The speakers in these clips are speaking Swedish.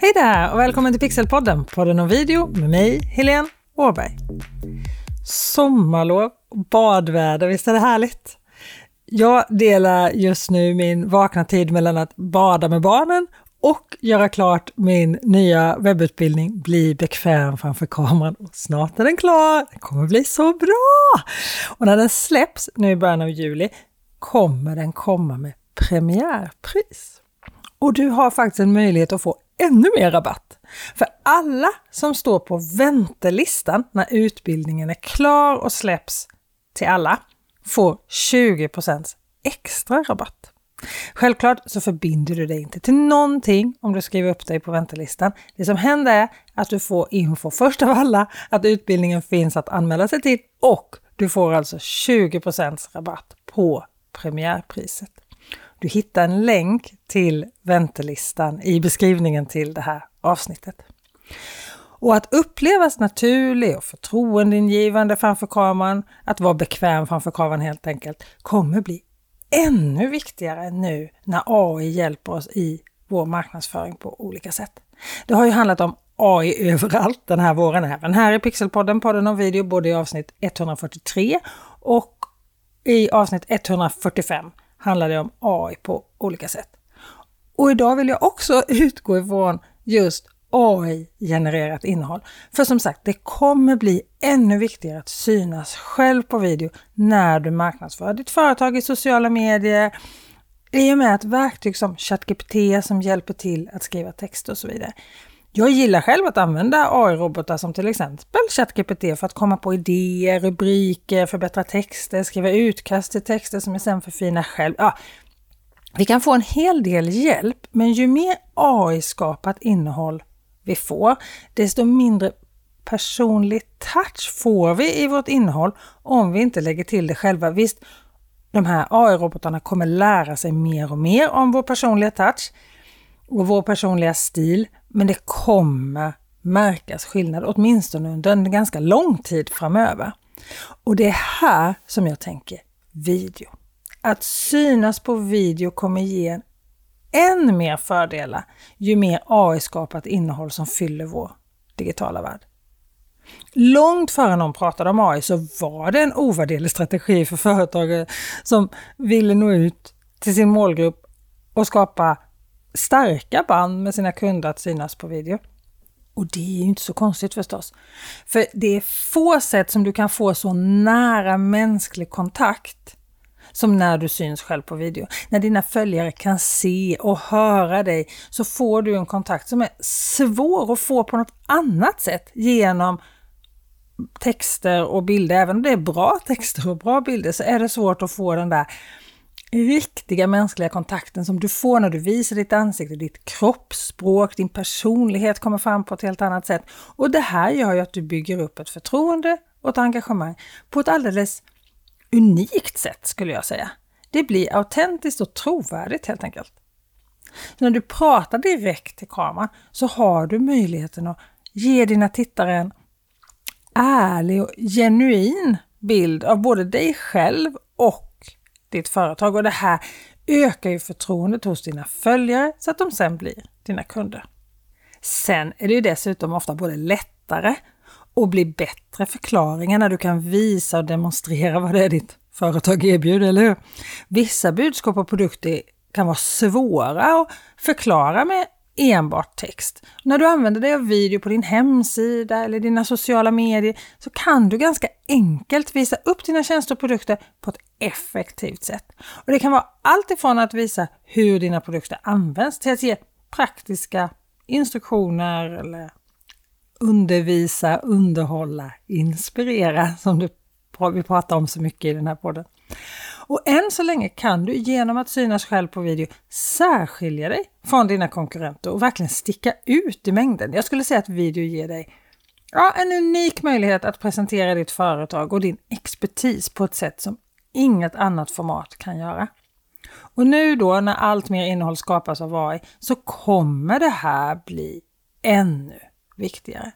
Hej där och välkommen till Pixelpodden, podden om video med mig, Helene Åberg. Sommarlov och badväder, visst är det härligt? Jag delar just nu min vakna tid mellan att bada med barnen och göra klart min nya webbutbildning Bli bekväm framför kameran. Och snart är den klar! Den kommer bli så bra! Och när den släpps nu i början av juli kommer den komma med premiärpris. Och du har faktiskt en möjlighet att få ännu mer rabatt. För alla som står på väntelistan när utbildningen är klar och släpps till alla får 20% extra rabatt. Självklart så förbinder du dig inte till någonting om du skriver upp dig på väntelistan. Det som händer är att du får info först av alla att utbildningen finns att anmäla sig till och du får alltså 20% rabatt på premiärpriset. Du hittar en länk till väntelistan i beskrivningen till det här avsnittet. Och att upplevas naturlig och förtroendeingivande framför kameran, att vara bekväm framför kameran helt enkelt, kommer bli ännu viktigare nu när AI hjälper oss i vår marknadsföring på olika sätt. Det har ju handlat om AI överallt den här våren, även här i Pixelpodden, podden om video, både i avsnitt 143 och i avsnitt 145 handlar det om AI på olika sätt. Och idag vill jag också utgå ifrån just AI-genererat innehåll. För som sagt, det kommer bli ännu viktigare att synas själv på video när du marknadsför ditt företag i sociala medier, i och med att verktyg som ChatGPT som hjälper till att skriva text och så vidare. Jag gillar själv att använda AI-robotar som till exempel ChatGPT för att komma på idéer, rubriker, förbättra texter, skriva utkast till texter som jag sen förfinar själv. Ja, vi kan få en hel del hjälp, men ju mer AI-skapat innehåll vi får, desto mindre personlig touch får vi i vårt innehåll om vi inte lägger till det själva. Visst, de här AI-robotarna kommer lära sig mer och mer om vår personliga touch och vår personliga stil, men det kommer märkas skillnad, åtminstone under en ganska lång tid framöver. Och det är här som jag tänker video. Att synas på video kommer ge än mer fördelar ju mer AI-skapat innehåll som fyller vår digitala värld. Långt före någon pratade om AI så var det en ovärderlig strategi för företagare som ville nå ut till sin målgrupp och skapa starka band med sina kunder att synas på video. Och det är ju inte så konstigt förstås. För det är få sätt som du kan få så nära mänsklig kontakt som när du syns själv på video. När dina följare kan se och höra dig så får du en kontakt som är svår att få på något annat sätt genom texter och bilder. Även om det är bra texter och bra bilder så är det svårt att få den där riktiga mänskliga kontakten som du får när du visar ditt ansikte, ditt kroppsspråk, din personlighet kommer fram på ett helt annat sätt. Och det här gör ju att du bygger upp ett förtroende och ett engagemang på ett alldeles unikt sätt skulle jag säga. Det blir autentiskt och trovärdigt helt enkelt. Så när du pratar direkt till kameran så har du möjligheten att ge dina tittare en ärlig och genuin bild av både dig själv och ditt företag. Och det här ökar ju förtroendet hos dina följare så att de sen blir dina kunder. Sen är det ju dessutom ofta både lättare och blir bättre förklaringar när du kan visa och demonstrera vad det är ditt företag erbjuder, eller hur? Vissa budskap och produkter kan vara svåra att förklara med enbart text. När du använder dig av video på din hemsida eller dina sociala medier så kan du ganska enkelt visa upp dina tjänster och produkter på ett effektivt sätt. Och Det kan vara allt ifrån att visa hur dina produkter används till att ge praktiska instruktioner eller undervisa, underhålla, inspirera som du, vi pratar om så mycket i den här podden. Och än så länge kan du genom att synas själv på video särskilja dig från dina konkurrenter och verkligen sticka ut i mängden. Jag skulle säga att video ger dig ja, en unik möjlighet att presentera ditt företag och din expertis på ett sätt som inget annat format kan göra. Och nu då när allt mer innehåll skapas av AI så kommer det här bli ännu viktigare.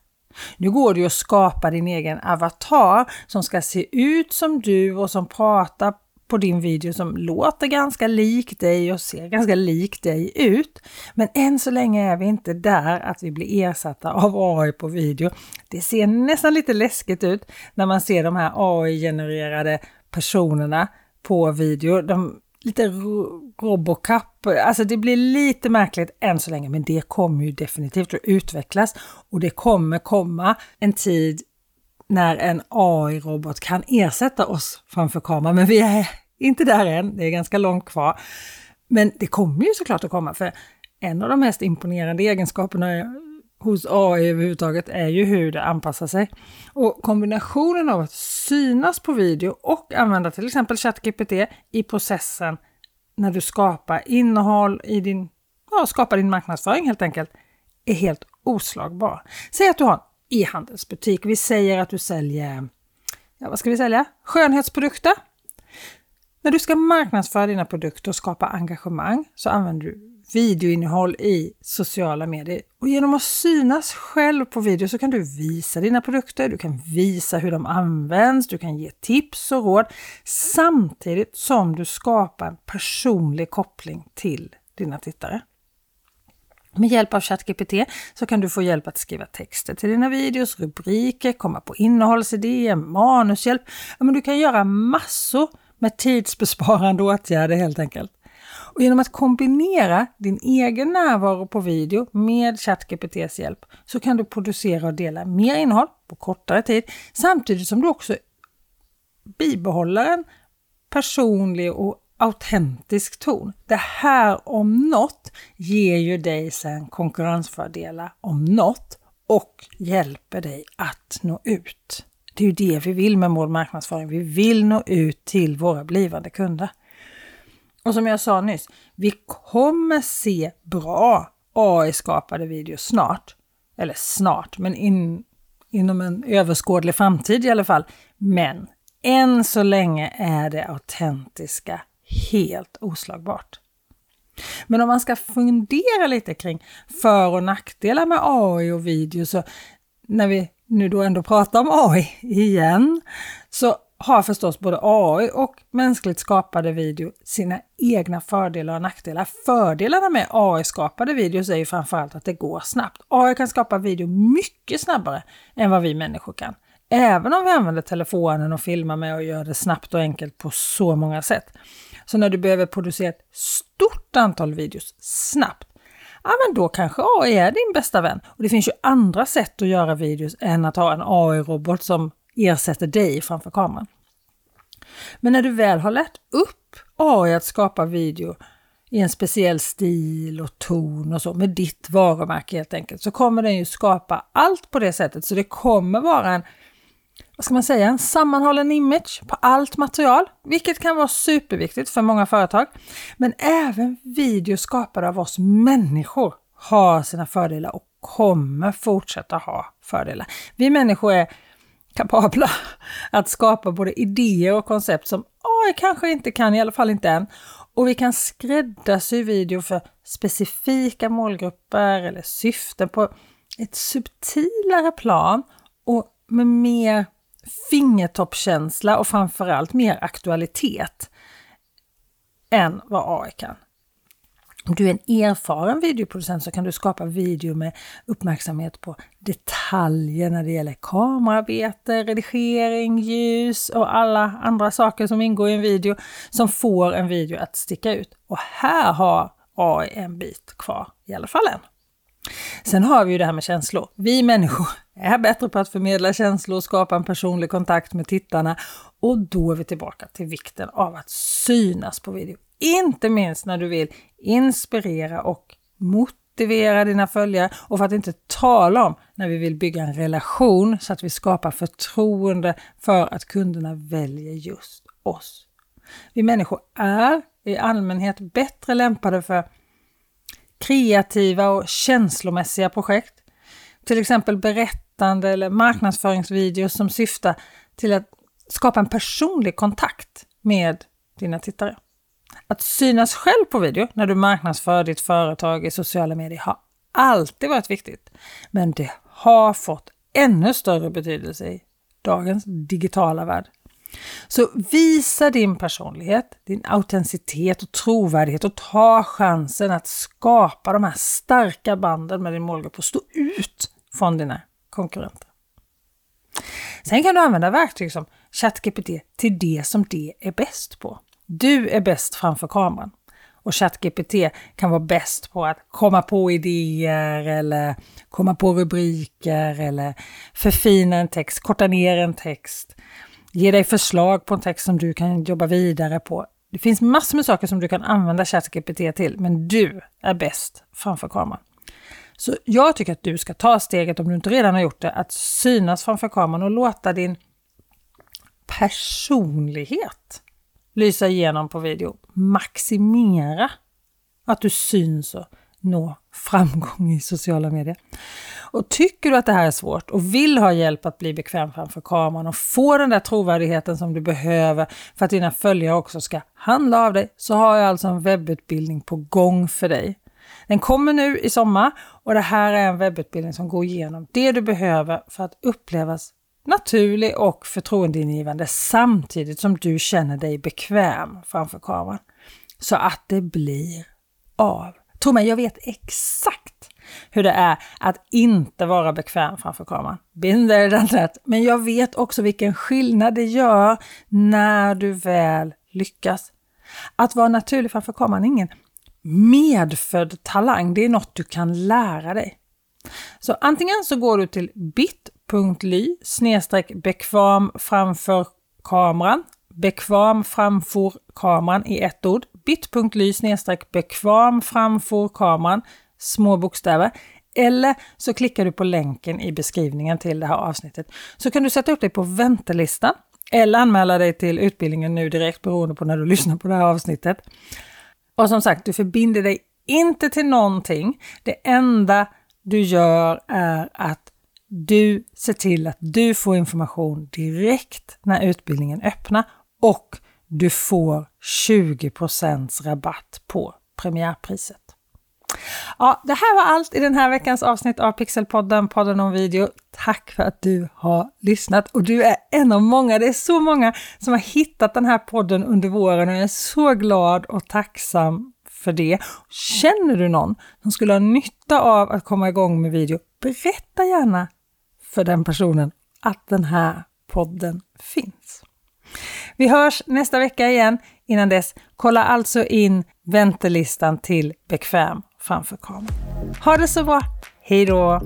Nu går det ju att skapa din egen avatar som ska se ut som du och som pratar på din video som låter ganska lik dig och ser ganska lik dig ut. Men än så länge är vi inte där att vi blir ersatta av AI på video. Det ser nästan lite läskigt ut när man ser de här AI-genererade personerna på video. De, lite Robocop, alltså det blir lite märkligt än så länge men det kommer ju definitivt att utvecklas och det kommer komma en tid när en AI-robot kan ersätta oss framför kameran. Men vi är inte där än, det är ganska långt kvar. Men det kommer ju såklart att komma, för en av de mest imponerande egenskaperna hos AI överhuvudtaget är ju hur det anpassar sig. Och kombinationen av att synas på video och använda till exempel ChatGPT i processen när du skapar innehåll i din, ja, skapar din marknadsföring helt enkelt, är helt oslagbar. Säg att du har en e-handelsbutik. Vi säger att du säljer, ja vad ska vi sälja? Skönhetsprodukter. När du ska marknadsföra dina produkter och skapa engagemang så använder du videoinnehåll i sociala medier. Och genom att synas själv på video så kan du visa dina produkter, du kan visa hur de används, du kan ge tips och råd samtidigt som du skapar en personlig koppling till dina tittare. Med hjälp av ChatGPT så kan du få hjälp att skriva texter till dina videos, rubriker, komma på innehållsidéer, manushjälp. Ja, men du kan göra massor med tidsbesparande åtgärder helt enkelt. Och genom att kombinera din egen närvaro på video med ChatGPTs hjälp så kan du producera och dela mer innehåll på kortare tid samtidigt som du också bibehåller en personlig och autentisk ton. Det här om något ger ju dig sen konkurrensfördelar om något och hjälper dig att nå ut. Det är ju det vi vill med vår marknadsföring. Vi vill nå ut till våra blivande kunder. Och som jag sa nyss, vi kommer se bra AI-skapade videos snart. Eller snart, men in, inom en överskådlig framtid i alla fall. Men än så länge är det autentiska helt oslagbart. Men om man ska fundera lite kring för och nackdelar med AI och video så när vi nu då ändå pratar om AI igen så har förstås både AI och mänskligt skapade video sina egna fördelar och nackdelar. Fördelarna med AI-skapade videos är ju framförallt att det går snabbt. AI kan skapa video mycket snabbare än vad vi människor kan. Även om vi använder telefonen och filmar med och gör det snabbt och enkelt på så många sätt. Så när du behöver producera ett stort antal videos snabbt, ja men då kanske AI är din bästa vän. Och det finns ju andra sätt att göra videos än att ha en AI-robot som ersätter dig framför kameran. Men när du väl har lärt upp AI att skapa video i en speciell stil och ton och så med ditt varumärke helt enkelt så kommer den ju skapa allt på det sättet så det kommer vara en vad ska man säga, en sammanhållen image på allt material, vilket kan vara superviktigt för många företag. Men även video skapade av oss människor har sina fördelar och kommer fortsätta ha fördelar. Vi människor är kapabla att skapa både idéer och koncept som AI kanske inte kan, i alla fall inte än. Och vi kan skräddarsy video för specifika målgrupper eller syften på ett subtilare plan och med mer fingertoppkänsla och framförallt mer aktualitet än vad AI kan. Om du är en erfaren videoproducent så kan du skapa video med uppmärksamhet på detaljer när det gäller kamerarbete, redigering, ljus och alla andra saker som ingår i en video som får en video att sticka ut. Och här har AI en bit kvar, i alla fall än. Sen har vi ju det här med känslor. Vi människor är bättre på att förmedla känslor och skapa en personlig kontakt med tittarna. Och då är vi tillbaka till vikten av att synas på video. Inte minst när du vill inspirera och motivera dina följare och för att inte tala om när vi vill bygga en relation så att vi skapar förtroende för att kunderna väljer just oss. Vi människor är i allmänhet bättre lämpade för kreativa och känslomässiga projekt. Till exempel berättande eller marknadsföringsvideos som syftar till att skapa en personlig kontakt med dina tittare. Att synas själv på video när du marknadsför ditt företag i sociala medier har alltid varit viktigt. Men det har fått ännu större betydelse i dagens digitala värld. Så visa din personlighet, din autenticitet och trovärdighet och ta chansen att skapa de här starka banden med din målgrupp och stå ut från dina konkurrenter. Sen kan du använda verktyg som ChatGPT till det som det är bäst på. Du är bäst framför kameran och ChatGPT kan vara bäst på att komma på idéer eller komma på rubriker eller förfina en text, korta ner en text, ge dig förslag på en text som du kan jobba vidare på. Det finns massor med saker som du kan använda ChatGPT till, men du är bäst framför kameran. Så jag tycker att du ska ta steget, om du inte redan har gjort det, att synas framför kameran och låta din personlighet lysa igenom på video. Maximera att du syns och nå framgång i sociala medier. Och tycker du att det här är svårt och vill ha hjälp att bli bekväm framför kameran och få den där trovärdigheten som du behöver för att dina följare också ska handla av dig så har jag alltså en webbutbildning på gång för dig. Den kommer nu i sommar och det här är en webbutbildning som går igenom det du behöver för att upplevas naturlig och förtroendeingivande samtidigt som du känner dig bekväm framför kameran. Så att det blir av. Tro mig, jag vet exakt hur det är att inte vara bekväm framför kameran. Binder den that. Men jag vet också vilken skillnad det gör när du väl lyckas. Att vara naturlig framför kameran är ingen medfödd talang, det är något du kan lära dig. Så antingen så går du till bit.ly snedstreck bekvam framför kameran, bekvam framför kameran i ett ord, bit.ly snedstreck bekvam framför kameran, små bokstäver. Eller så klickar du på länken i beskrivningen till det här avsnittet. Så kan du sätta upp dig på väntelistan eller anmäla dig till utbildningen nu direkt beroende på när du lyssnar på det här avsnittet. Och som sagt, du förbinder dig inte till någonting. Det enda du gör är att du ser till att du får information direkt när utbildningen öppnar och du får 20% rabatt på premiärpriset. Ja, det här var allt i den här veckans avsnitt av Pixelpodden, podden om video. Tack för att du har lyssnat och du är en av många. Det är så många som har hittat den här podden under våren och jag är så glad och tacksam för det. Känner du någon som skulle ha nytta av att komma igång med video, berätta gärna för den personen att den här podden finns. Vi hörs nästa vecka igen. Innan dess, kolla alltså in väntelistan till Bekväm framför kameran. Ha det så bra! Hej då!